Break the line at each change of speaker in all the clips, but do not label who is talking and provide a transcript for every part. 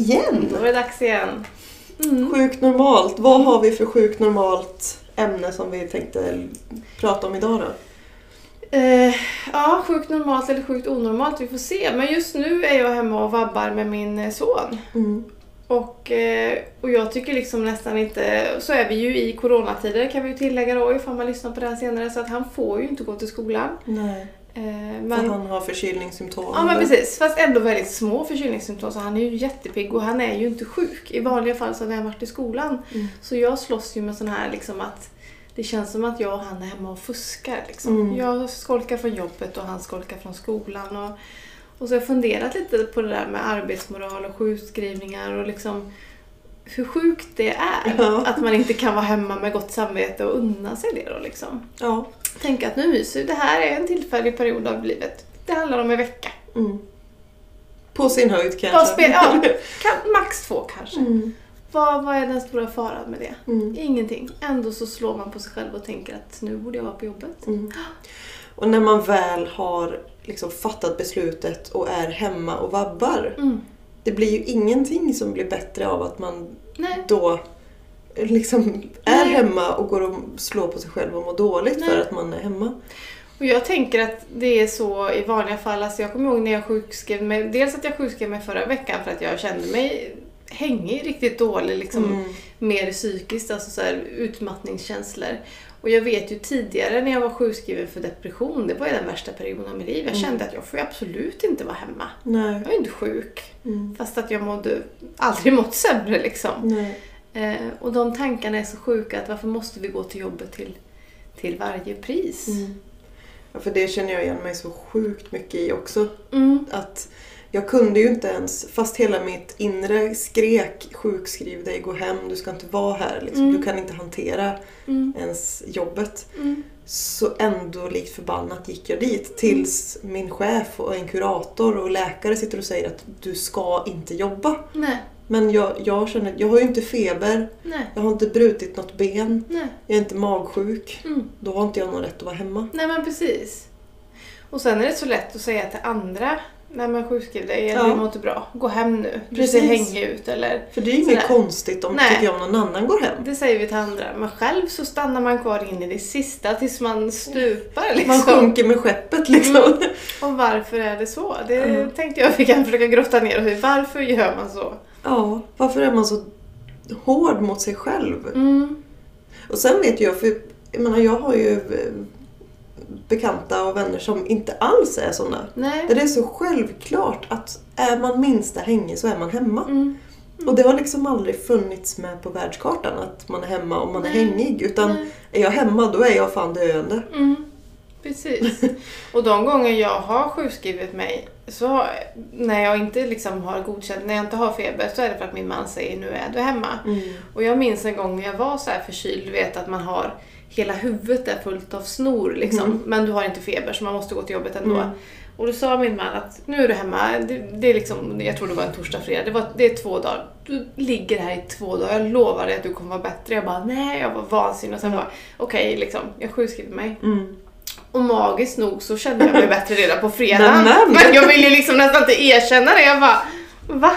igen!
Då är det dags igen. Mm.
Sjukt normalt. Vad har vi för sjukt normalt ämne som vi tänkte prata om idag då?
Eh, ja, sjukt normalt eller sjukt onormalt, vi får se. Men just nu är jag hemma och vabbar med min eh, son.
Mm.
Och, eh, och jag tycker liksom nästan inte... Så är vi ju i coronatider kan vi ju tillägga då ifall man lyssnar på det här senare. Så att han får ju inte gå till skolan.
Nej,
Eh,
för
men,
han har förkylningssymptom.
Ja men precis, fast ändå väldigt små förkylningssymptom så han är ju jättepigg och han är ju inte sjuk. I vanliga fall så hade han varit i skolan.
Mm.
Så jag slåss ju med sån här liksom att det känns som att jag och han är hemma och fuskar. Liksom.
Mm.
Jag skolkar från jobbet och han skolkar från skolan. Och, och så har jag funderat lite på det där med arbetsmoral och sjukskrivningar och liksom hur sjukt det är
Ja.
att man inte kan vara hemma med gott samvete och unna sig det då liksom.
Ja.
Tänka att nu myser det här är en tillfällig period av livet. Det handlar om en vecka.
Mm. På sin höjd kanske.
Ja, kan, max två kanske.
Mm.
Vad, vad är den stora faran med det?
Mm.
Ingenting. Ändå så slår man på sig själv och tänker att nu borde jag vara på jobbet.
Mm. Och när man väl har liksom fattat beslutet och är hemma och vabbar.
Mm.
Det blir ju ingenting som blir bättre av att man
Nej.
då liksom är
Nej.
hemma och går och slår på sig själv och mår dåligt
Nej.
för att man är hemma.
Och jag tänker att det är så i vanliga fall. Alltså jag kommer ihåg när jag sjukskrev mig. Dels att jag sjukskrev mig förra veckan för att jag kände mig hängig, riktigt dålig. Liksom,
Mm.
Mer psykiskt, alltså så här, utmattningskänslor. Och jag vet ju tidigare när jag var sjukskriven för depression, det var ju den värsta perioden av mitt liv. Jag
Mm.
kände att jag får ju absolut inte vara hemma.
Nej.
Jag är inte sjuk.
Mm.
Fast att jag mådde, aldrig mått sämre liksom. Eh, och de tankarna är så sjuka att varför måste vi gå till jobbet till, till varje pris?
Mm. Ja, för det känner jag igen mig så sjukt mycket i också.
Mm.
Att jag kunde ju inte ens, fast hela mitt inre skrek sjukskriv dig, gå hem, du ska inte vara här. Liksom.
Mm.
Du kan inte hantera
Mm.
ens jobbet.
Mm.
Så ändå likt förbannat gick jag dit tills min chef och en kurator och läkare sitter och säger att du ska inte jobba.
Nej,
Men jag, jag känner, jag har ju inte feber,
nej,
jag har inte brutit något ben,
nej.
jag är inte magsjuk.
Mm.
Då har inte jag någon rätt att vara hemma.
Nej men precis. Och sen är det så lätt att säga till andra Nej men sjukskriv dig eller
Ja.
mår inte bra. Gå hem nu. Du ser hängig ut eller...
För det är ju inget konstigt om,
Nej.
tycker jag, om någon annan går hem.
Det säger vi till andra. Men själv så stannar man kvar in i det sista tills man stupar liksom.
Man sjunker med skeppet liksom.
Mm. Och varför är det så? Det
Ja.
tänkte jag vi kan försöka grotta ner i. Varför gör man så?
Ja, varför är man så hård mot sig själv?
Mm.
Och sen vet jag, för jag menar jag har ju eh, bekanta och vänner som inte alls är sådana.
Nej.
Där det är så självklart att är man minsta hängig så är man hemma.
Mm.
Och det har liksom aldrig funnits med på världskartan att man är hemma om man är
Nej.
hängig. Utan
Nej.
är jag hemma då är jag fan döende.
Mm. Precis. Och de gånger jag har sjukskrivit mig, så när jag inte liksom har godkänt, när jag inte har feber, så är det för att min man säger nu är du hemma.
Mm.
Och jag minns en gång när jag var så här förkyld, du vet att man har hela huvudet är fullt av snor liksom.
Mm.
Men du har inte feber så man måste gå till jobbet ändå.
Mm.
Och då sa min man att nu är du hemma, det, det är liksom, jag tror det var en torsdag, fredag, det, var, det är två dagar. Du ligger här i två dagar, jag lovar dig att du kommer vara bättre. Jag bara nej, jag var vansinnig och sen
Ja.
bara okej liksom, jag sjukskriver mig.
Mm.
Och magiskt nog så kände jag mig bättre redan på fredagen. Men jag ville liksom nästan inte erkänna det. Jag bara, va?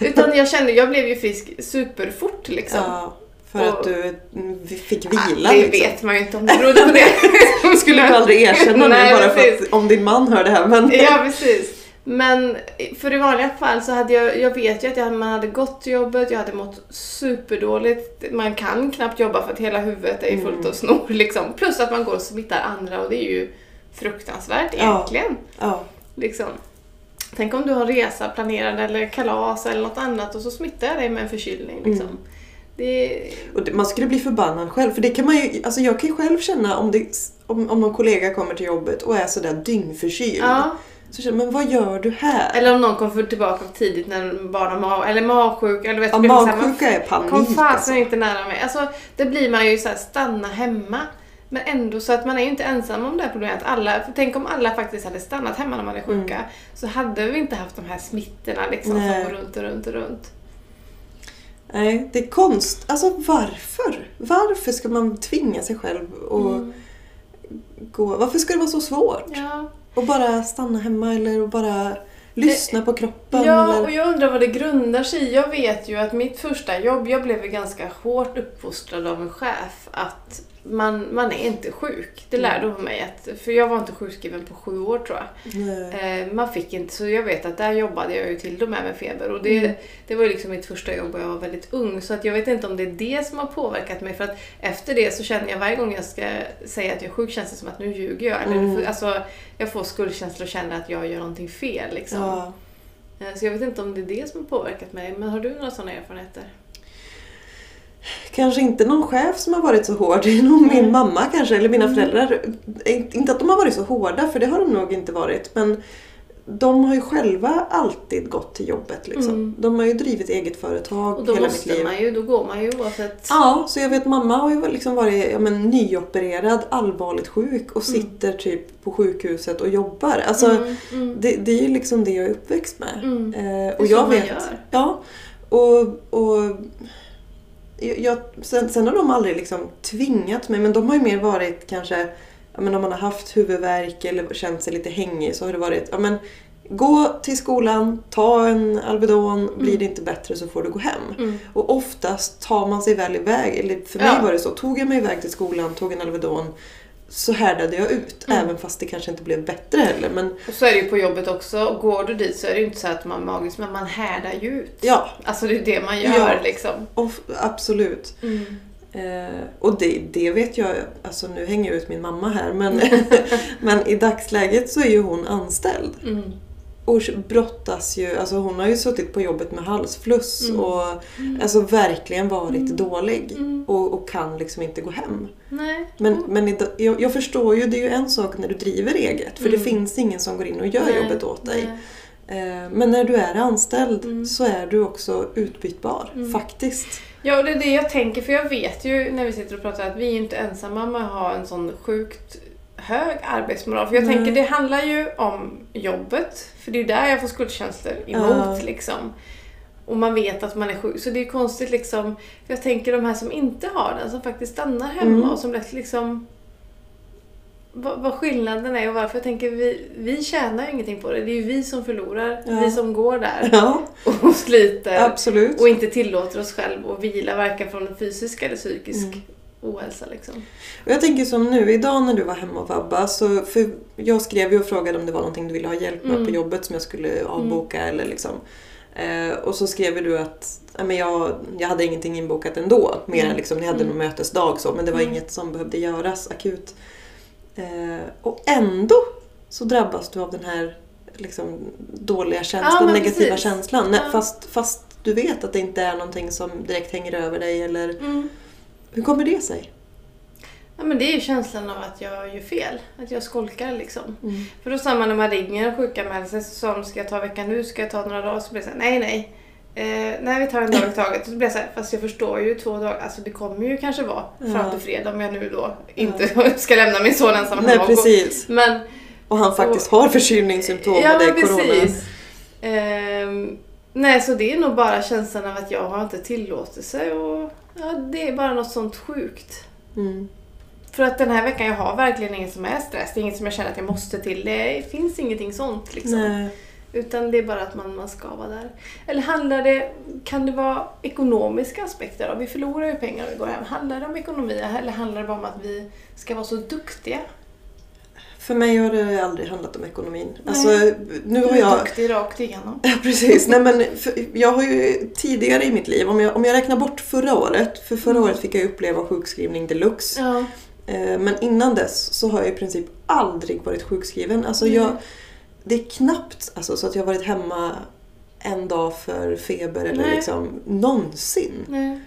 Utan jag kände, jag blev ju frisk superfort liksom.
Ja, för att
Och-
du mm, fick
Ah,
vila
det
liksom.
vet man ju inte om det berodde på det.
Skulle du aldrig erkänna
Nej,
bara för
precis.
att om din man hör det här. Men...
Ja, precis. Men för i vanliga fall så hade jag, jag vet ju att jag, man hade gått till jobbet, jag hade mått superdåligt. Man kan knappt jobba för att hela huvudet är fullt av snor liksom. Plus att man går och smittar andra och det är ju fruktansvärt
Ja.
egentligen.
Ja.
Liksom. Tänk om du har resa planerad eller kalas eller något annat och så smittar jag dig med en förkylning. Liksom.
Mm.
Det,
det, man skulle bli förbannad själv. För det kan man ju, alltså jag kan ju själv känna om, det, om, om någon kollega kommer till jobbet och är sådär dyngförkyld.
ja.
Så känner men vad gör du här?
Eller om någon kommer tillbaka tidigt när barn har mag, eller magsjuk. Eller vet,
ja,
här,
magsjuka är panik
Kom fasen
alltså.
inte nära mig. Alltså, det blir man ju så här, stanna hemma. Men ändå så att man är ju inte ensam om det här problemet. Alla, för tänk om alla faktiskt hade stannat hemma när man är sjuka. Så hade vi inte haft de här smittorna liksom, som
Nej.
går runt och runt och runt.
Nej, det är konst. Alltså varför? Varför ska man tvinga sig själv och
Mm.
gå? Varför ska det vara så svårt?
Ja.
Och bara stanna hemma eller och bara Lyssna på kroppen.
Ja,
eller...
och jag undrar vad det grundar sig i. Jag vet ju att mitt första jobb, jag blev ganska hårt uppfostrad av en chef att man, man är inte sjuk. Det lärde hon mig. Att, för jag var inte sjukskriven på sju år tror jag. Eh, man fick inte, så jag vet att där jobbade jag ju till och med med feber. Och det,
Mm.
det var ju liksom mitt första jobb och jag var väldigt ung. Så att jag vet inte om det är det som har påverkat mig. För att efter det så känner jag varje gång jag ska säga att jag är sjuk känns det som att nu ljuger jag. Eller,
Mm.
alltså, jag får skuldkänsla och känner att jag gör någonting fel. Liksom.
Ja.
Eh, Så jag vet inte om det är det som har påverkat mig. Men har du några sådana erfarenheter?
Kanske inte någon chef som har varit så hård. Det är nog min mamma kanske, eller mina
Mm.
föräldrar. Inte att de har varit så hårda, för det har de nog inte varit. Men de har ju själva alltid gått till jobbet. Liksom.
Mm.
De har ju drivit eget företag
Och då
hela mitt liv.
man ju, då går man ju oavsett.
Ja, så jag vet mamma har ju liksom varit ja, men, nyopererad, allvarligt sjuk och sitter typ på sjukhuset och jobbar. Alltså,
mm, mm,
det, det är ju liksom det jag är uppväxt med.
mm.
Eh,
Det
och
så
jag
man
vet,
gör.
Ja. Och, och jag- sen, sen har de aldrig liksom tvingat mig men de har ju mer varit kanske ja, men om man har haft huvudvärk eller känt sig lite hängig så har det varit ja, men, gå till skolan, ta en Alvedon, blir det inte bättre så får du gå hem.
Mm.
Och oftast tar man sig väl iväg, eller för mig
Ja.
var det så, tog jag mig iväg till skolan, tog en Alvedon så härdade jag ut.
Mm.
Även fast det kanske inte blev bättre heller. Men
Och så är det ju på jobbet också. Och Går du dit så är det ju inte så att man magiskt, men man härdar ju ut.
ja,
Alltså det är det man gör
Ja.
liksom.
och, absolut.
Mm.
Eh, och det, det vet jag, alltså nu hänger jag ut min mamma här men, men i dagsläget så är ju hon anställd.
Mm.
Brottas ju, alltså hon har ju suttit på jobbet med halsfluss
Mm.
och
Mm.
alltså verkligen varit
Mm.
dålig.
Mm.
Och, och kan liksom inte gå hem.
Nej.
Men, men jag, jag förstår ju, det är ju en sak när du driver eget för
Mm.
det finns ingen som går in och gör
Nej,
jobbet åt dig.
nej.
Eh, men när du är anställd
Mm.
så är du också utbytbar,
Mm.
faktiskt.
Ja, och det är det jag tänker, för jag vet ju när vi sitter och pratar att vi är inte ensamma med att ha en sån sjukt hög arbetsmoral. För jag
Nej.
tänker, det handlar ju om jobbet, för det är ju där jag får skuldkänslor emot
Ja.
liksom. Och man vet att man är sjuk, så det är konstigt liksom. För jag tänker de här som inte har den, som faktiskt stannar hemma
Mm.
och som lätt liksom vad, vad skillnaden är och varför. Jag tänker vi, vi tjänar ju ingenting på det. Det är ju vi som förlorar.
Ja.
Vi som går där
Ja,
och sliter.
absolut.
Och inte tillåter oss själv att vila varken från fysisk eller psykisk
Mm.
Ohälsa. Liksom.
Och jag tänker som nu, idag när du var hemma och vabba, så för jag skrev ju och frågade om det var någonting du ville ha hjälp med
Mm.
på jobbet som jag skulle avboka eller liksom. Eh, och så skrev du att ja, men jag, jag hade ingenting inbokat ändå, mer
Mm.
än liksom, ni hade
Mm.
någon mötesdag så, men det var
Mm.
inget som behövde göras akut. Eh, och ändå så drabbas du av den här liksom, dåliga känslan,
Ja,
negativa
precis.
känslan.
Ja.
Fast, fast du vet att det inte är någonting som direkt hänger över dig eller
Mm.
Hur kommer det sig?
Ja, men det är ju känslan av att jag gör fel. Att jag skolkar liksom.
Mm.
För då samma när man ringer och sjukanmäler sig så sa de ska jag ta veckan nu, ska jag ta några dagar? Så blir det så här, nej nej. Eh, nej vi tar en dag i taget. Så blir jag så här, fast jag förstår ju två dagar, alltså det kommer ju kanske vara
Ja.
fram till fredag om jag nu då inte ska lämna min son ensam
Nej
hemma och gå.
precis.
Men
Och han faktiskt har förkylningssymptom
Ja,
och det är corona.
precis. Ehm, nej, så det är nog bara känslan av att jag har inte tillåtelse och ja, det är bara något sånt sjukt.
Mm.
För att den här veckan, jag har verkligen inget som är stress. Det är inget som jag känner att jag måste till. Det finns ingenting sånt liksom.
Nej.
Utan det är bara att man, man ska vara där. Eller handlar det, kan det vara ekonomiska aspekter? Då? Vi förlorar ju pengar om vi går hem. Handlar det om ekonomi eller handlar det bara om att vi ska vara så duktiga?
För mig har det aldrig handlat om ekonomin.
Nej.
Alltså, nu har
Du är
jag...
duktig rakt igenom.
Ja, precis. Nej, men jag har ju tidigare i mitt liv, om jag, om jag räknar bort förra året, för förra
Mm.
året fick jag uppleva sjukskrivning deluxe.
Ja.
Eh, Men innan dess så har jag i princip aldrig varit sjukskriven. Alltså
Mm.
jag, det är knappt alltså, så att jag har varit hemma en dag för feber eller
Nej.
liksom någonsin.
Nej.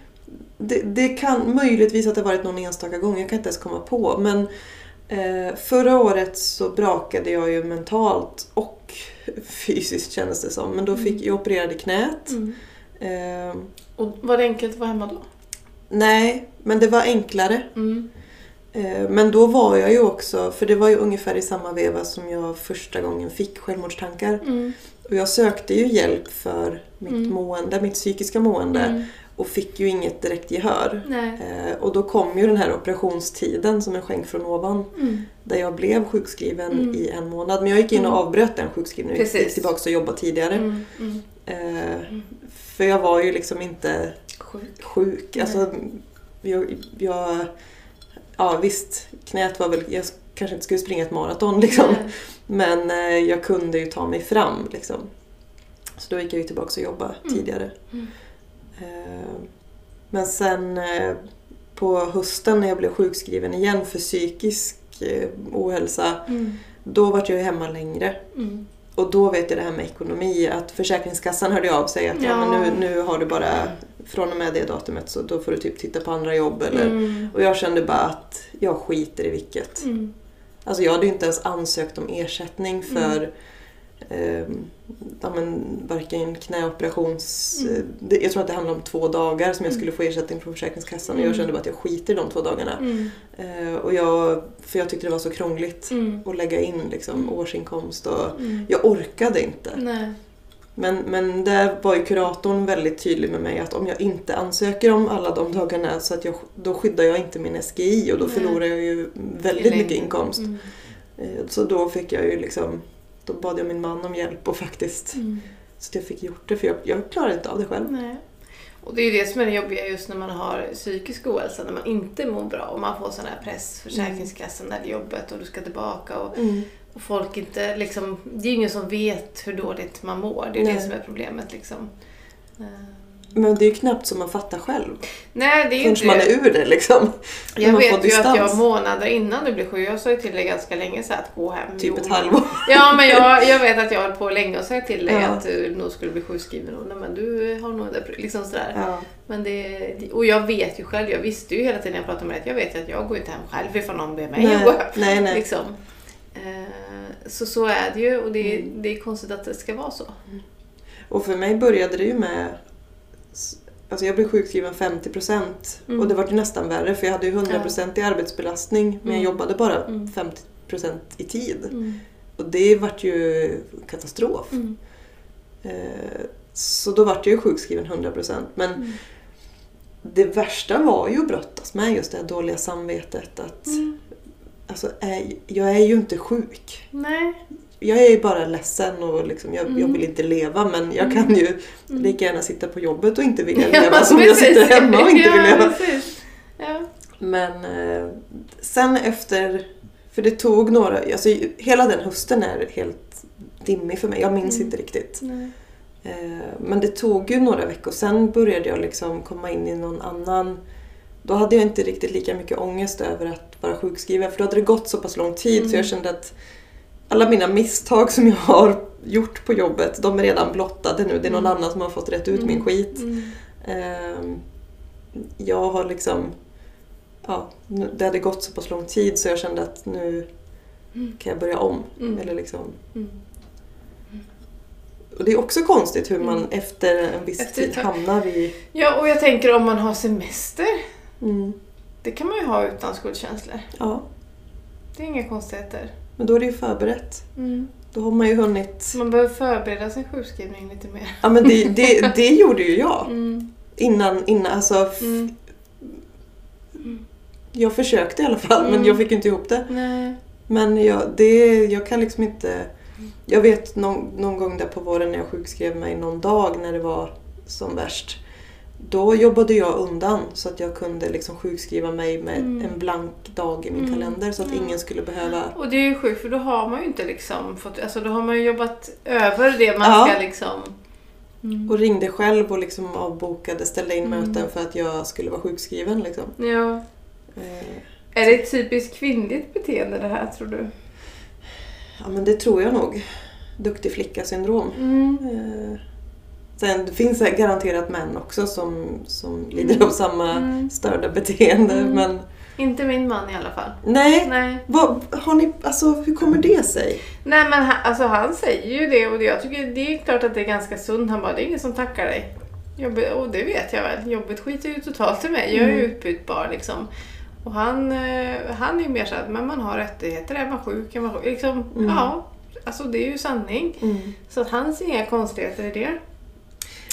Det, det kan möjligtvis att det varit någon enstaka gång, jag kan inte ens komma på. Men förra året så brakade jag ju mentalt och fysiskt kändes det som. Men då fick jag opererade knät.
Mm.
Eh,
Och var det enkelt att vara hemma då?
nej, men det var enklare.
Mm.
Eh, men då var jag ju också, för det var ju ungefär i samma veva som jag första gången fick självmordstankar.
Mm.
Och jag sökte ju hjälp för mitt
Mm.
mående, mitt psykiska mående. Och fick ju inget direkt gehör. Eh, och då kom ju den här operationstiden som en skänk från ovan.
Mm.
Där jag blev sjukskriven
Mm.
i en månad. Men jag gick in och
Mm.
avbröt den sjukskrivningen och gick tillbaka och jobbade tidigare.
Mm. Mm.
Eh, för jag var ju liksom inte sjuk.
Nej.
Alltså, jag, jag, ja visst, knät var väl, jag kanske inte skulle springa ett maraton liksom. Men eh, jag kunde ju ta mig fram liksom. Så då gick jag ju tillbaka och jobbade
Mm.
tidigare.
Mm.
Eh, men sen eh, på hösten när jag blev sjukskriven igen för psykisk eh, ohälsa,
Mm.
då var jag hemma längre.
Mm.
Och då vet jag det här med ekonomi, att Försäkringskassan hörde av sig att ja.
Ja.
men nu, nu har du bara, från och med det datumet så då får du typ titta på andra jobb. Eller,
Mm.
Och jag kände bara att jag skiter i vilket.
Mm.
Alltså jag hade ju inte ens ansökt om ersättning för ehm, ja, men, varken knäoperations...
Mm.
eh, Det, jag tror att det handlade om två dagar som jag skulle få ersättning från Försäkringskassan och jag
Mm.
kände bara att jag skiter i de två dagarna.
Mm.
Eh, och jag, för jag tyckte det var så krångligt
Mm.
att lägga in liksom,
Mm.
årsinkomst och
Mm.
jag orkade inte.
Nej.
Men, men där var ju kuratorn väldigt tydlig med mig att om jag inte ansöker om alla de dagarna så att jag, då skyddar jag inte min SGI och då
Nej.
förlorar jag ju väldigt mycket inkomst.
Mm.
Eh, Så då fick jag ju liksom, då bad jag min man om hjälp och faktiskt,
Mm.
så att jag fick gjort det för jag, jag klarade inte av det själv.
Nej. Och det är ju det som är det jobbiga just när man har psykisk ohälsa, när man inte mår bra och man får sån här press, Försäkringskassan eller jobbet och du ska tillbaka och, och folk inte liksom, det är ju ingen som vet hur dåligt man mår. Det är ju det
Nej.
som är problemet liksom.
Men det är ju knappt som man fattar själv.
Nej, det är
Förrän
inte
man är ur det liksom.
Jag vet ju att jag
distans.
månader innan du blev sjuk, jag sa ju till dig ganska länge så att gå hem.
Typ ett halvår.
Ja, men jag, jag vet att jag höll på länge och sa till dig
Ja.
att du nog skulle bli sjukskriven. Och, nej, men du har nog det, liksom sådär.
Ja.
Men det, och jag vet ju själv, jag visste ju hela tiden när jag pratade med dig att jag vet ju att jag går inte hem själv ifall någon ber mig att gå
Nej,
hem.
nej, nej.
Liksom. Eh, Så så är det ju och det,
Mm.
det är konstigt att det ska vara så.
Och för mig började det ju med Alltså jag blev sjukskriven 50%
Mm.
och det var ju nästan värre för jag hade ju 100% i arbetsbelastning men jag
Mm.
jobbade bara
Mm.
50% i tid.
Mm.
Och det vart ju katastrof.
Mm.
Eh, Så då vart jag ju sjukskriven 100% men
Mm.
det värsta var ju att brottas med just det här dåliga samvetet att
Mm.
alltså, jag är ju inte sjuk.
Nej.
Jag är ju bara ledsen och liksom, jag, jag
Mm.
vill inte leva men jag kan ju
Mm.
lika gärna sitta på jobbet och inte vilja
Ja,
leva som jag
precis.
sitter hemma och inte
ja,
vill leva.
Ja.
Men eh, sen efter, för det tog några, alltså hela den hösten är helt dimmig för mig, jag minns
Mm.
inte riktigt. Eh, men det tog ju några veckor, sen började jag liksom komma in i någon annan då hade jag inte riktigt lika mycket ångest över att vara sjukskriven för då hade det gått så pass lång tid så
Mm.
jag kände att alla mina misstag som jag har gjort på jobbet, de är redan blottade nu. Det är någon
Mm.
annan som har fått rätt ut min
Mm.
skit.
Mm.
Ehm, jag har liksom... Ja, det hade gått så pass lång tid så jag kände att nu
Mm.
kan jag börja om.
Mm.
Eller liksom.
Mm.
Och det är också konstigt hur man efter en viss
Efter
tid hamnar i...
Ja, och jag tänker om man har semester. Det kan man ju ha utan skuldkänslor.
ja,
Det är inga konstigheter.
Men då är det ju förberett.
Mm.
Då har man ju hunnit...
Man behöver förbereda sin sjukskrivning lite mer.
Ja men det, det, det gjorde ju jag.
Mm.
Innan, innan alltså...
Mm.
Jag försökte i alla fall men
Mm.
jag fick inte ihop det.
Nej.
Men jag, det, jag kan liksom inte... Jag vet någon, någon gång där på våren när jag sjukskrev mig någon dag när det var som värst. Då jobbade jag undan så att jag kunde liksom sjukskriva mig med
Mm.
en blank dag i min
Mm.
kalender så att
Ja.
ingen skulle behöva...
Och det är ju sjukt för då har man ju inte liksom fått, alltså då har man ju jobbat över det man
Ja.
ska liksom... Mm.
Och ringde själv och liksom avbokade, ställde in
Mm.
möten för att jag skulle vara sjukskriven. Liksom.
Ja.
Eh,
Är det ett typiskt kvinnligt beteende det här tror du?
Ja men det tror jag nog. Duktig flicka-syndrom.
Mm.
Eh, Sen det finns det garanterat män också som, som lider av samma
Mm.
störda beteende.
Mm.
Men
Inte min man i alla fall.
nej,
Nej.
vad, har ni, alltså, hur kommer det sig?
Nej men han, alltså, han säger ju det och jag tycker det är klart att det är ganska sunt. Han bara, det är ingen som tackar dig. Jobbet, och det vet jag väl. Jobbet skiter ju totalt i mig. Jag är ju
Mm.
utbytbar liksom. Och han, eh, han är ju mer såhär, men man har rättigheter. Är man sjuk, är man sjuk. Liksom,
Mm.
Ja, alltså det är ju sanning. Så att han ser inga konstigheter i det.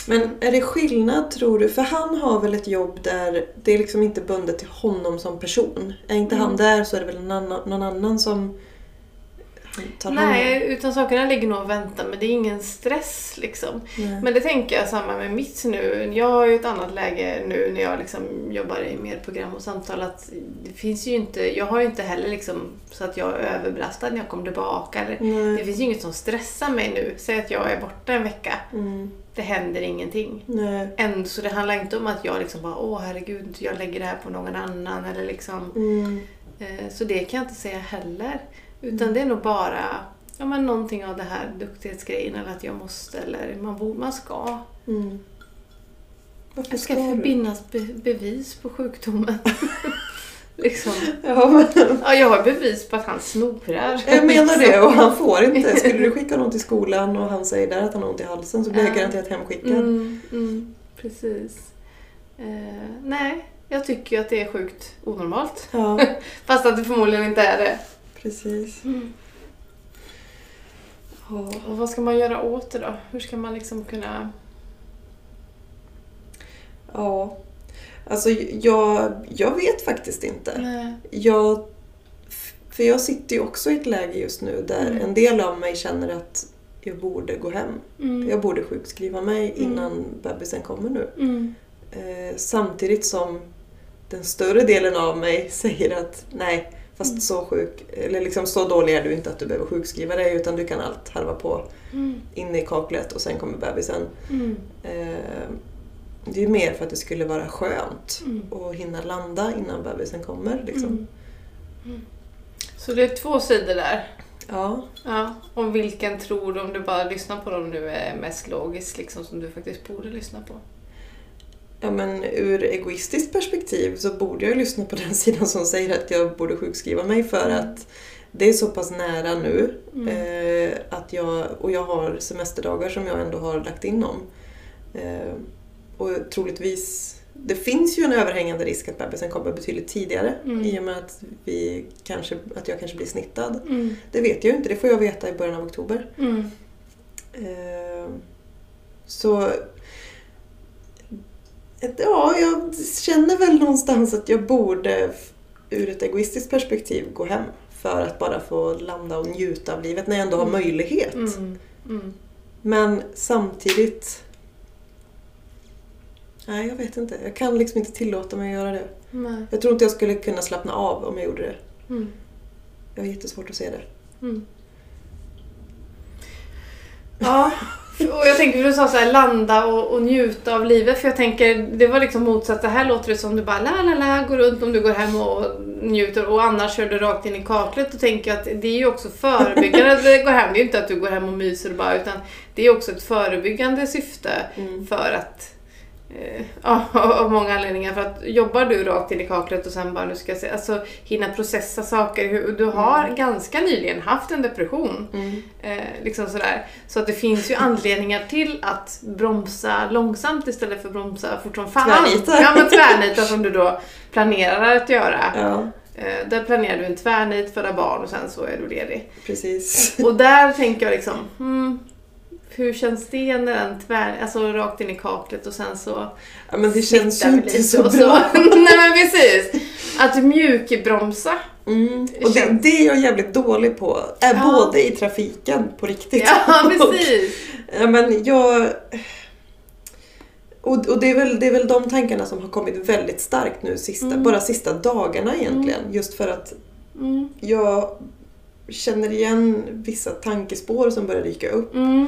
Men är det skillnad tror du? För han har väl ett jobb där det är liksom inte bundet till honom som person. Är inte han
Mm.
där så är det väl någon annan, någon annan som tar hand om
Nej, utan sakerna ligger nog och väntar men det är ingen stress liksom.
Nej.
Men det tänker jag samma med mitt nu. Jag har ju ett annat läge nu när jag liksom jobbar i mer program och samtal. Att det finns ju inte, jag har ju inte heller liksom så att jag är överbelastad när jag kommer tillbaka. Eller, Det
Nej.
finns ju inget som stressar mig nu. Säg att jag är borta en vecka.
Mm.
Det händer ingenting.
Nej.
Ändå, så det handlar inte om att jag liksom bara åh herregud, jag lägger det här på någon annan. Eller liksom,
Mm.
eh, så det kan jag inte säga heller. Utan det är nog bara ja, men någonting av det här duktighetsgrejen eller att jag måste eller man, borde, man ska.
Mm. Varför
Jag ska
ska
förbindas be, bevis på sjukdomen. liksom.
Ja, men,
Ja, jag har bevis på att han snorar.
jag menar det och han får inte. Skulle du skicka någon till skolan och han säger där att han har ont i halsen så blir jag
Ja.
garanterat hemskickad.
Mm, mm, precis. Eh, nej, jag tycker ju att det är sjukt onormalt.
Ja,
Fast att det förmodligen inte är det.
precis. Ja.
Och vad ska man göra åt det då? Hur ska man liksom kunna...
Ja. Alltså jag, jag vet faktiskt inte.
Nej.
Jag, för jag sitter ju också i ett läge just nu där
Mm.
en del av mig känner att jag borde gå hem.
Mm.
Jag borde sjukskriva mig
Mm.
innan bebisen kommer nu.
Mm.
Eh, samtidigt som den större delen av mig säger att nej, fast
Mm.
så sjuk, eller liksom så dålig är du inte att du behöver sjukskriva dig utan du kan allt harva på
Mm.
inne i kaklet och sen kommer bebisen.
Mm.
Eh, det är mer för att det skulle vara skönt
Mm.
att hinna landa innan bebisen kommer. Liksom.
Mm. Mm. Så det är två sidor där.
Ja.
Ja. Och vilken tror du, om du bara lyssnar på dem nu, är mest logisk liksom som du faktiskt borde lyssna på?
ja, men ur egoistiskt perspektiv så borde jag lyssna på den sidan som säger att jag borde sjukskriva mig för
Mm.
att det är så pass nära nu
Mm.
eh, att jag, och jag har semesterdagar som jag ändå har lagt in om. Eh, och troligtvis, det finns ju en överhängande risk att bebisen kommer betydligt tidigare
Mm.
i och med att, vi kanske, att jag kanske blir snittad.
Mm.
Det vet jag ju inte, det får jag veta i början av oktober.
Mm.
Eh, så... Ja, jag känner väl någonstans att jag borde ur ett egoistiskt perspektiv gå hem för att bara få landa och njuta av livet när jag ändå har
Mm.
möjlighet.
Mm. Mm.
Men samtidigt... Nej, jag vet inte. Jag kan liksom inte tillåta mig att göra det.
Nej.
Jag tror inte jag skulle kunna slappna av om jag gjorde det.
Mm.
Jag har jättesvårt att se det.
Mm. Ja, och jag tänker för du sa så här, landa och, och njuta av livet. För jag tänker, det var liksom motsatt. Det här låter det som du bara la la la, går runt om du går hem och njuter och annars kör du rakt in i kaklet. Då tänker att det är ju också förebyggande att går hem. Det är ju inte att du går hem och myser bara utan det är också ett förebyggande syfte
Mm.
för att Ja, av många anledningar. För att jobbar du rakt in i kaklet och sen bara nu ska jag se, alltså hinna processa saker. Du har ganska nyligen haft en depression.
Mm.
Eh, liksom sådär. Så att det finns ju anledningar till att bromsa långsamt istället för bromsa fort som fan.
Tvärnita.
Ja men tvärnita som du då planerar att göra.
Ja,
Eh, där planerar du en tvärnit, föda barn och sen så är du ledig.
precis.
Och där tänker jag liksom, hmm, hur känns det när den tvär, alltså rakt in i kaklet och sen så
Ja, men det känns ju inte så
och
bra.
Nej men precis! Att mjukbromsa.
Mm. Och det, det är jag jävligt dålig på. Är
Ja.
Både i trafiken på riktigt.
Ja precis!
ja, men jag... Och, och det, är väl, det är väl de tankarna som har kommit väldigt starkt nu sista,
Mm.
bara sista dagarna egentligen. Just för att
Mm.
jag känner igen vissa tankespår som börjar dyka upp.
Mm.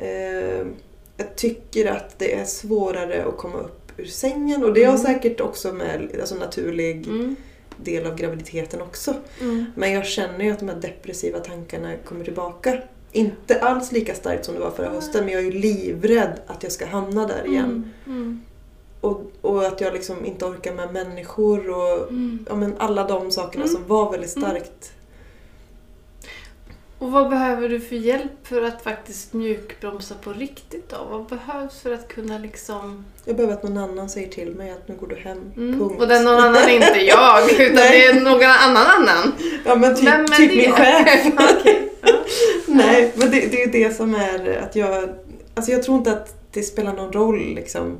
Eh, jag tycker att det är svårare att komma upp ur sängen och det har
Mm.
säkert också med alltså naturlig
Mm.
del av graviditeten också.
Mm.
Men jag känner ju att de här depressiva tankarna kommer tillbaka. Inte alls lika starkt som det var förra hösten men jag är livrädd att jag ska hamna där igen.
Mm. Mm.
Och, och att jag liksom inte orkar med människor och
Mm.
ja, men alla de sakerna
Mm.
som var väldigt starkt.
Och vad behöver du för hjälp för att faktiskt mjukbromsa på riktigt då? Vad behövs för att kunna liksom...
Jag behöver att någon annan säger till mig att nu går du hem.
Mm.
Punkt.
Och den någon annan är inte jag, utan det är någon annan annan.
Ja men typ,
Vem är
typ min chef.
Okej. Ja.
Nej, men det, det är det som är att jag... Alltså jag tror inte att det spelar någon roll liksom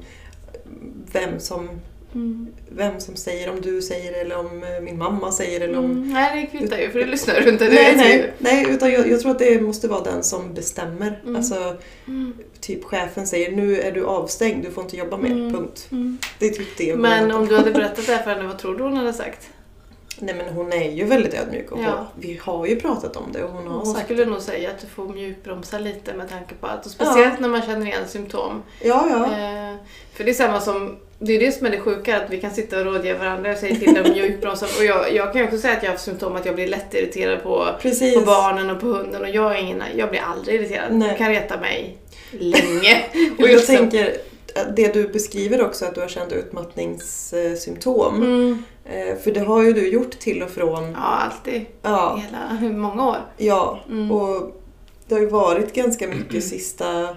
vem som,
Mm.
vem som säger, om du säger eller om eh, min mamma säger eller om...
Mm. Nej, det kvittar ju för det lyssnar du inte. Det
Nej,
vi ju.
nej, nej, utan jag, jag tror att det måste vara den som bestämmer.
Mm.
Alltså,
Mm.
typ chefen säger nu är du avstängd, du får inte jobba mer,
Mm.
punkt.
Mm.
Det är typ det
Men om du hade berättat det här för henne, vad tror du hon hade sagt?
Nej men hon är ju väldigt ödmjuk och
Ja.
hon, vi har ju pratat om det och hon har
Hon
sagt
skulle nog säga att du får mjukbromsa lite med tanke på att, och speciellt när man känner igen symptom.
Ja, ja.
Eh, för det är samma som, det är det som är det sjuka, att vi kan sitta och rådge varandra och säga till dem mjukbromsa. Och jag, jag kan ju också säga att jag har symptom att jag blir lättirriterad på,
Precis.
på barnen och på hunden och jag är ingen, jag blir aldrig irriterad.
Nej.
Du kan reta mig länge.
Och jag
liksom.
tänker, att det du beskriver också att du har känt utmattningssymptom.
Mm.
Eh, För det har ju du gjort till och från.
Ja, alltid.
Ja,
Hela, hur många år?
ja.
Mm.
Och det har ju varit ganska mycket sista,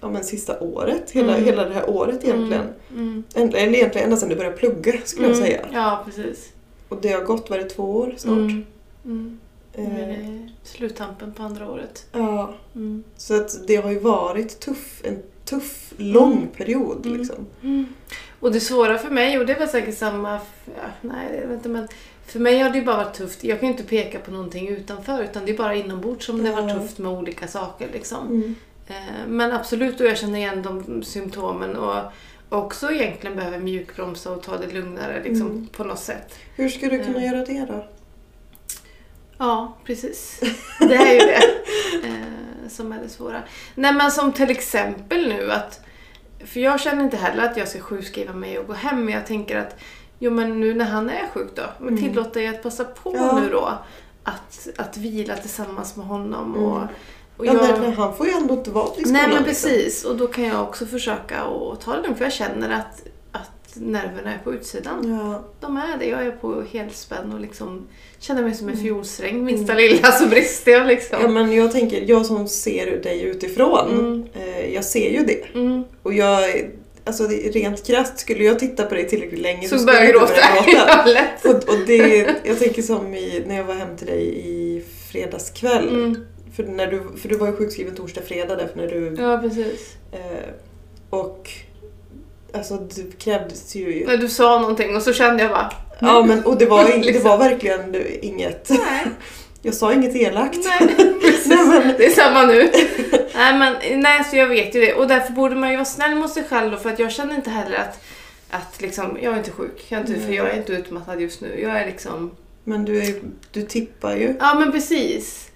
ja, men sista året. Hela,
Mm.
hela det här året egentligen.
Mm.
Eller egentligen ända sedan du började plugga skulle jag
Mm.
säga.
Ja, precis.
Och det har gått, var det två år snart?
Mm. Mm.
Eh,
sluttampen på andra året.
Ja,
Mm.
så att det har ju varit tuff, en tuff, lång
Mm.
period
Mm.
liksom.
Och det svåra för mig, och det var säkert samma... Ja, nej, jag vet inte, men för mig har det ju bara varit tufft. Jag kan ju inte peka på någonting utanför, utan det är bara inombords som det har varit tufft med olika saker. Liksom.
Mm.
Eh, Men absolut, och jag känner igen de symptomen och också egentligen behöver mjukbromsa och ta det lugnare liksom,
Mm.
på något sätt.
Hur ska du kunna
Eh.
göra det då?
Ja, precis. Det är ju det eh, som är det svåra. Nej men som till exempel nu att, för jag känner inte heller att jag ska sjukskriva mig och gå hem, men jag tänker att jo men nu när han är sjuk då, men
Mm.
tillåt dig att passa på
Ja.
nu då att, att vila tillsammans med honom.
Mm.
Och,
Ja,
jag,
nej, han får ju ändå inte vara i skolan.
Nej men
liksom.
precis, och då kan jag också försöka att ta det lugnt för jag känner att, att nerverna är på utsidan.
Ja.
De är det, jag är på helspänn och liksom känner mig som en
Mm.
fiolsträng. Minsta lilla så brister jag liksom.
ja, men jag tänker, jag som ser dig utifrån,
Mm.
eh, jag ser ju det.
Mm.
Och jag, alltså rent krasst, skulle jag titta på dig tillräckligt länge
Så
skulle
börjar jag gråta.
gråta.
Ja,
och, och det, jag tänker som i, när jag var hem till dig i fredagskväll.
Mm.
För, när du, för du var ju sjukskriven torsdag, fredag därför när du...
Ja, precis.
Eh, och alltså det krävdes ju...
När du sa någonting och så kände jag bara...
Ja men och det var, det var verkligen inget...
Nej,
Jag sa inget elakt.
nej.
Nej, men-
Det är samma nu. nej, men nej, så jag vet ju det. Och därför borde man ju vara snäll mot sig själv då, för att jag känner inte heller att, att liksom, jag är inte sjuk. Jag är inte, för
Nej.
jag är inte utmattad just nu. Jag är liksom...
Men du, är, du tippar ju.
Ja, men precis.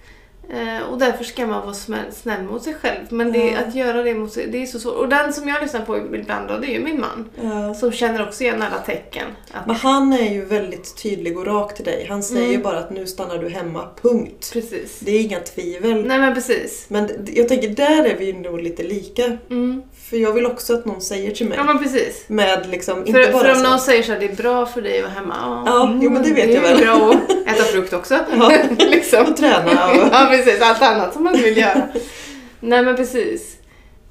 Eh, och därför ska man vara snäll, mot sig själv. Men det,
Ja.
att göra det mot sig, det är så svårt. Och den som jag lyssnar på ibland då, det är ju min man.
Ja.
Som känner också igen alla tecken. Att,
Men han är ju väldigt tydlig och rak till dig. Han säger
Mm.
ju bara att nu stannar du hemma, punkt.
precis.
Det är inga tvivel.
Nej men precis.
Men jag tänker, där är vi ju nog lite lika.
Mm.
För jag vill också att någon säger till mig.
Ja men precis.
Med liksom, inte
För,
bara
för om
så.
någon säger så här, det är bra för dig att vara hemma.
Ja, jo, men det vet
är
jag väl.
bra att äta frukt också.
Ja.
liksom.
Och träna och...
Precis, allt annat som man vill göra. Nej men precis.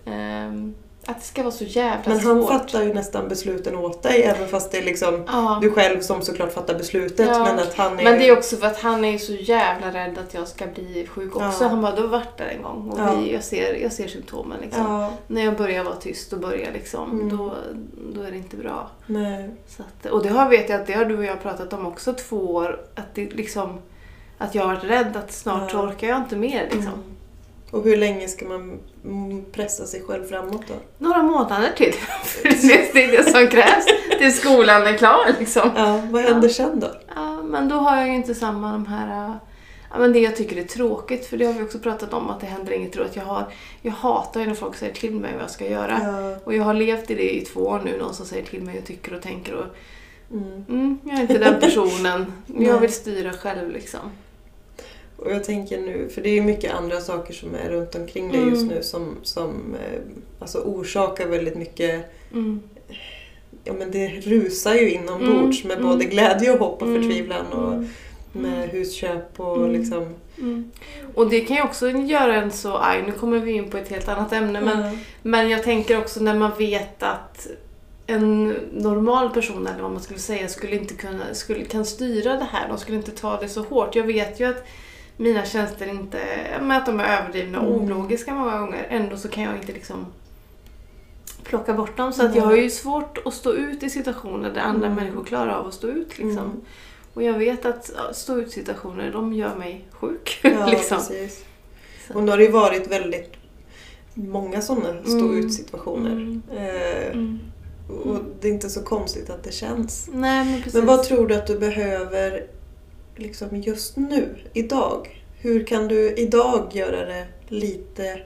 Ehm, att det ska vara så jävla
Men han
svårt.
fattar ju nästan besluten åt dig, även fast det är liksom
Ja.
du själv som såklart fattar beslutet.
Ja.
Men att han är
Men det är också för att han är så jävla rädd att jag ska bli sjuk också.
Ja.
Han bara, du har varit där en gång och
Ja.
vi, jag, ser, jag ser symptomen liksom.
Ja,
När jag börjar vara tyst och börjar liksom,
Mm.
då, då är det inte bra.
nej.
Så att, och det har, vet jag att det har du och jag pratat om också två år. Att, det liksom, att jag har varit rädd att snart
Ja.
orkar jag inte mer. Liksom.
Mm. Och hur länge ska man pressa sig själv framåt då?
Några månader till. Det är det som krävs tills skolan är klar. Liksom.
Ja, vad händer sen då?
Ja, men då har jag ju inte samma de här... äh, Ja, men det jag tycker är tråkigt, för det har vi också pratat om, att det händer inget roligt. Jag, har, jag hatar ju när folk säger till mig vad jag ska göra.
Ja,
Och jag har levt i det i två år nu, någon som säger till mig och tycker och tänker och
mm.
mm, jag är inte den personen. Jag vill styra själv liksom.
Och jag tänker nu, för det är ju mycket andra saker som är runt omkring dig
Mm.
just nu som, som eh, alltså orsakar väldigt mycket
Mm.
Ja men det rusar ju inombords
Mm,
med
mm.
både glädje och hopp och
Mm,
förtvivlan och
mm,
med husköp och liksom...
Och det kan ju också göra en så arg, nu kommer vi in på ett helt annat ämne, men, men jag tänker också när man vet att en normal person, eller vad man skulle säga, skulle inte kunna, skulle, kan styra det här. De skulle inte ta det så hårt. Jag vet ju att mina tjänster inte, med att de är överdrivna och
Mm.
ologiska många gånger, ändå så kan jag inte liksom plocka bort dem. Så att jag har ju svårt att stå ut i situationer där andra
Mm.
människor klarar av att stå ut. Liksom.
Mm.
Och jag vet att stå ut situationer, de gör mig sjuk.
Ja,
liksom.
precis.
Så.
Och nu har det ju varit väldigt många sådana stå
Mm.
ut situationer.
Mm.
Eh,
Mm.
och det är inte så konstigt att det känns.
Nej, men precis.
Men vad tror du att du behöver liksom just nu, idag? Hur kan du idag göra det lite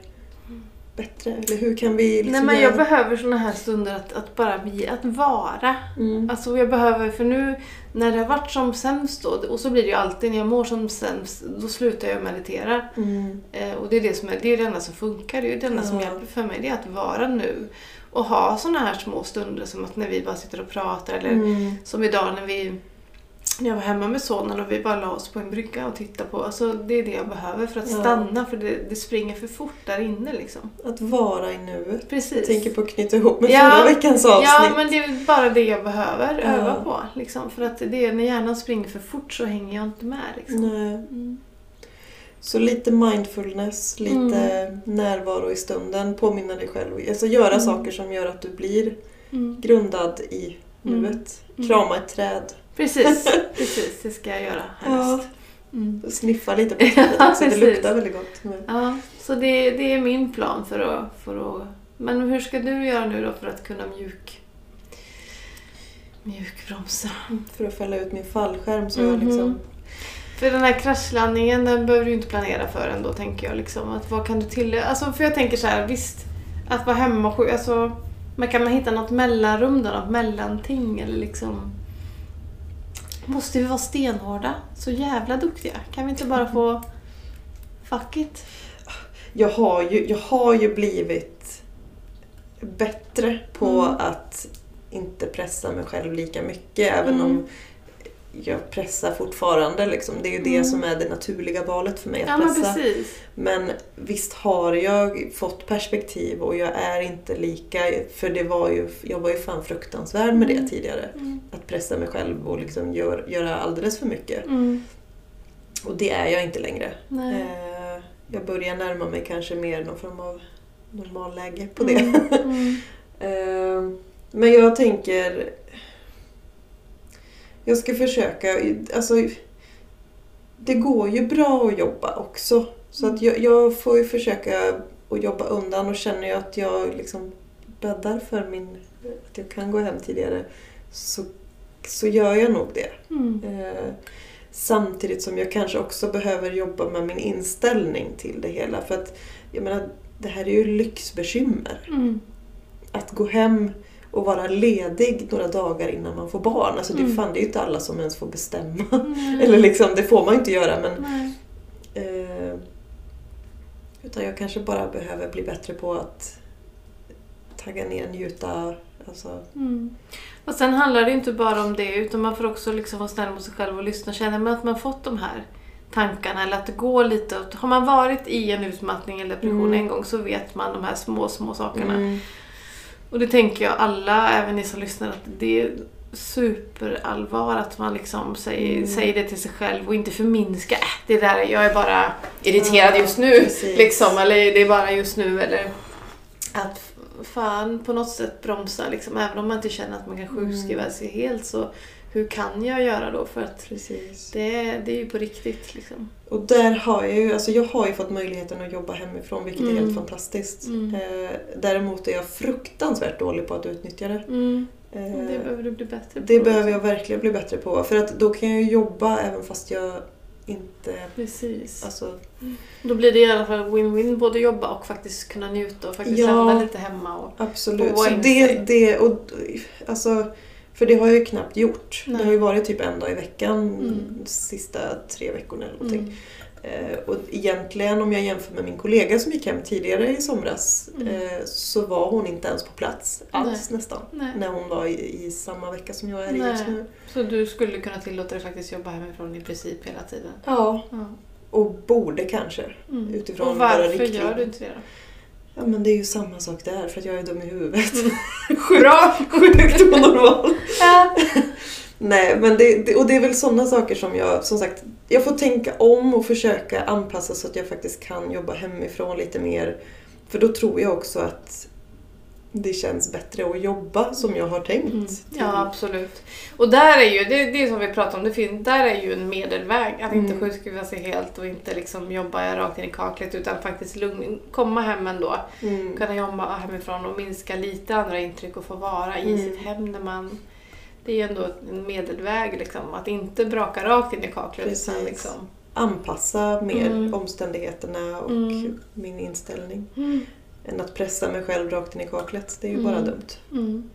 bättre? Eller hur kan vi liksom
Nej, men
göra...
jag behöver såna här stunder att, att bara bli, att vara.
Mm.
Alltså jag behöver, för nu när det har varit som sämst då, och så blir det ju alltid när jag mår som sämst, då slutar jag meditera.
Mm.
Eh, och det är det, som är, det är det enda som funkar, det är det enda som
Ja.
hjälper för mig, det är att vara nu. Och ha såna här små stunder som att när vi bara sitter och pratar eller
Mm.
som idag när vi jag var hemma med sonen och vi bara la oss på en brygga och tittade på. Alltså det är det jag behöver för att
Ja.
stanna för det, det springer för fort där inne liksom.
Att vara i nuet.
Precis.
Jag tänker på att knyta ihop med
Ja.
förra veckans avsnitt.
Ja, men det är bara det jag behöver
Ja.
öva på. Liksom. För att det är, när hjärnan springer för fort så hänger jag inte med. Liksom.
Nej.
Mm.
Så lite mindfulness, lite
Mm.
närvaro i stunden, påminna dig själv. Alltså göra
Mm.
saker som gör att du blir
Mm.
grundad i
Mm.
nuet. Krama ett träd.
Precis, precis, det ska jag göra helst. Mm.
Sniffa lite på trädet
Ja,
också. Det luktar väldigt gott. Men-
Ja, så det, det är min plan för att, för att... Men hur ska du göra nu då för att kunna mjuk, mjukbromsa?
För att fälla ut min fallskärm så jag
Mhm.
liksom...
För den här kraschlandningen den behöver du inte planera för ändå tänker jag. Liksom. Att vad kan du till... Alltså, för jag tänker så här, visst, att vara hemma och alltså, men kan man hitta något mellanrum då? Något mellanting eller liksom... Måste vi vara stenhårda? Så jävla duktiga? Kan vi inte bara få... Fuck it?
Jag har ju, jag har ju blivit bättre på
Mm.
att inte pressa mig själv lika mycket. Även
Mm.
om jag pressar fortfarande. Liksom. Det är ju det
Mm.
som är det naturliga valet för mig, att
Ja men
pressa.
precis.
Men visst har jag fått perspektiv och jag är inte lika, för det var ju, jag var ju fan fruktansvärd med det
Mm.
tidigare.
Mm.
Att pressa mig själv och liksom gör, göra alldeles för mycket.
Mm.
Och det är jag inte längre. Eh, jag börjar närma mig kanske mer någon form av normalläge på det.
Mm. Mm.
Eh, men jag tänker... Jag ska försöka... Alltså, det går ju bra att jobba också. Så att jag, jag får ju försöka att jobba undan och känner jag att jag liksom bäddar för min... Att jag kan gå hem tidigare så, så gör jag nog det.
Mm.
Eh, samtidigt som jag kanske också behöver jobba med min inställning till det hela. För att jag menar, det här är ju lyxbekymmer.
Mm.
Att gå hem och vara ledig några dagar innan man får barn. Alltså det,
Mm.
fan, det är ju inte alla som ens får bestämma.
Mm.
Eller liksom, det får man ju inte göra men... Eh, utan jag kanske bara behöver bli bättre på att tagga ner, njuta. Alltså,
Mm. Och sen handlar det inte bara om det utan man får också liksom vara snäll mot sig själv och lyssna. Känner man att man fått de här tankarna eller att det går lite åt... Har man varit i en utmattning eller depression
Mm.
en gång så vet man de här små, små sakerna.
mm,
Och det tänker jag alla, även ni som lyssnar, att det är superallvar att man liksom säger,
Mm.
säger det till sig själv och inte förminska. Äh, det där, jag är bara irriterad just nu.
precis.
Liksom, eller det är bara just nu. Eller att fan på något sätt bromsa. Liksom, även om man inte känner att man kan sjukskriva
Mm.
sig helt så hur kan jag göra då? För att
precis.
det, det är ju på riktigt. Liksom.
Och där har jag ju, alltså jag har ju fått möjligheten att jobba hemifrån vilket är
Mm.
helt fantastiskt.
Mm.
Eh, däremot är jag fruktansvärt dålig på att utnyttja det.
Mm.
Eh,
Det behöver du bli bättre på.
det behöver jag verkligen bli bättre på. För att då kan jag ju jobba även fast jag inte...
Precis.
Alltså,
Då blir det i alla fall win-win, både jobba och faktiskt kunna njuta och faktiskt
Ja.
lämna lite hemma. Och,
absolut.
Och
Så det, det, och, alltså, för det har jag ju knappt gjort.
Nej.
Det har ju varit typ en dag i veckan
Mm.
de sista tre veckorna eller någonting.
mm.
Eh, och egentligen om jag jämför med min kollega som gick hem tidigare i somras
Mm.
eh, så var hon inte ens på plats alls nästan.
Nej.
När hon var i, i samma vecka som jag är i
Nej.
just nu.
Så du skulle kunna tillåta dig faktiskt jobba hemifrån i princip hela tiden?
Ja,
Ja.
och borde kanske.
Mm.
Utifrån
och varför gör du inte det då?
Ja men det är ju samma sak där för att jag är dum i huvudet.
Bra!
Sjukt onormal.
Ja.
Nej men det, det, och det är väl sådana saker som jag som sagt jag får tänka om och försöka anpassa så att jag faktiskt kan jobba hemifrån lite mer. För då tror jag också att det känns bättre att jobba som jag har tänkt.
Mm. Ja, absolut. Och där är ju, det, det är som vi pratade om, det finns, där är ju en medelväg. Att inte
Mm.
sjukskriva sig helt och inte liksom jobba rakt in i kaklet utan faktiskt lugn, komma hem ändå.
Mm.
Kunna jobba hemifrån och minska lite andra intryck och få vara i
Mm.
sitt hem när man... Det är ju ändå en medelväg liksom. Att inte braka rakt in i kaklet utan liksom...
Anpassa mer
Mm.
omständigheterna och
Mm.
min inställning. Än att pressa mig själv rakt in i kaklet. Det är ju
Mm.
bara dumt.
Mm.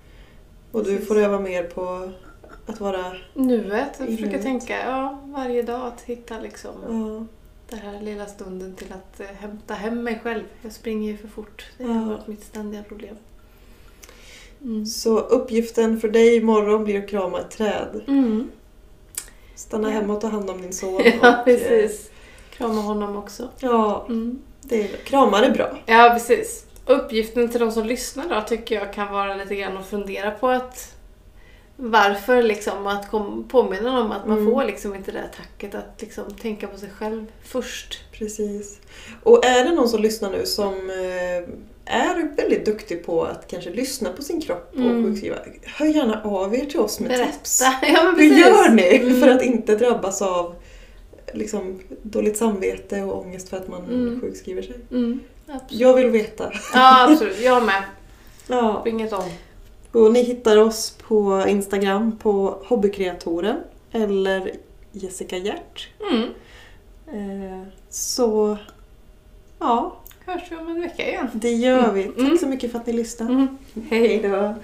Och du
Precis.
får öva mer på att vara...
Nuet, jag försöker
nuet.
tänka ja, varje dag att hitta liksom
Ja,
den här lilla stunden till att eh, hämta hem mig själv. Jag springer ju för fort. Det har
Ja.
varit mitt ständiga problem. Mm.
Så uppgiften för dig imorgon blir att krama ett träd.
Mm.
Stanna
Ja.
hemma och ta hand om din son.
Ja,
och, eh,
precis. Krama honom också.
Ja,
Mm.
Det är, kramar är bra.
Ja, precis. Uppgiften till de som lyssnar då tycker jag kan vara lite grann att fundera på att varför liksom att kom, påminna om att man
Mm.
får liksom inte det där tacket att liksom tänka på sig själv först.
Precis. Och är det någon som lyssnar nu som eh, är väldigt duktig på att kanske lyssna på sin kropp och
Mm.
sjukskriva, hör gärna av er till oss med tips.
Berätta. Ja, men
Hur gör ni
Mm.
för att inte drabbas av liksom, dåligt samvete och ångest för att man
Mm.
sjukskriver sig?
Mm.
Jag vill veta.
Ja, absolut. Jag med.
Ja.
Inget om.
Och ni hittar oss på Instagram på Hobbykreatoren eller Jessica Hjärt.
Mm.
Eh, så ja,
Hörs vi om en vecka igen.
det gör vi. Tack
Mm.
så mycket för att ni lyssnade.
Mm.
Hej då!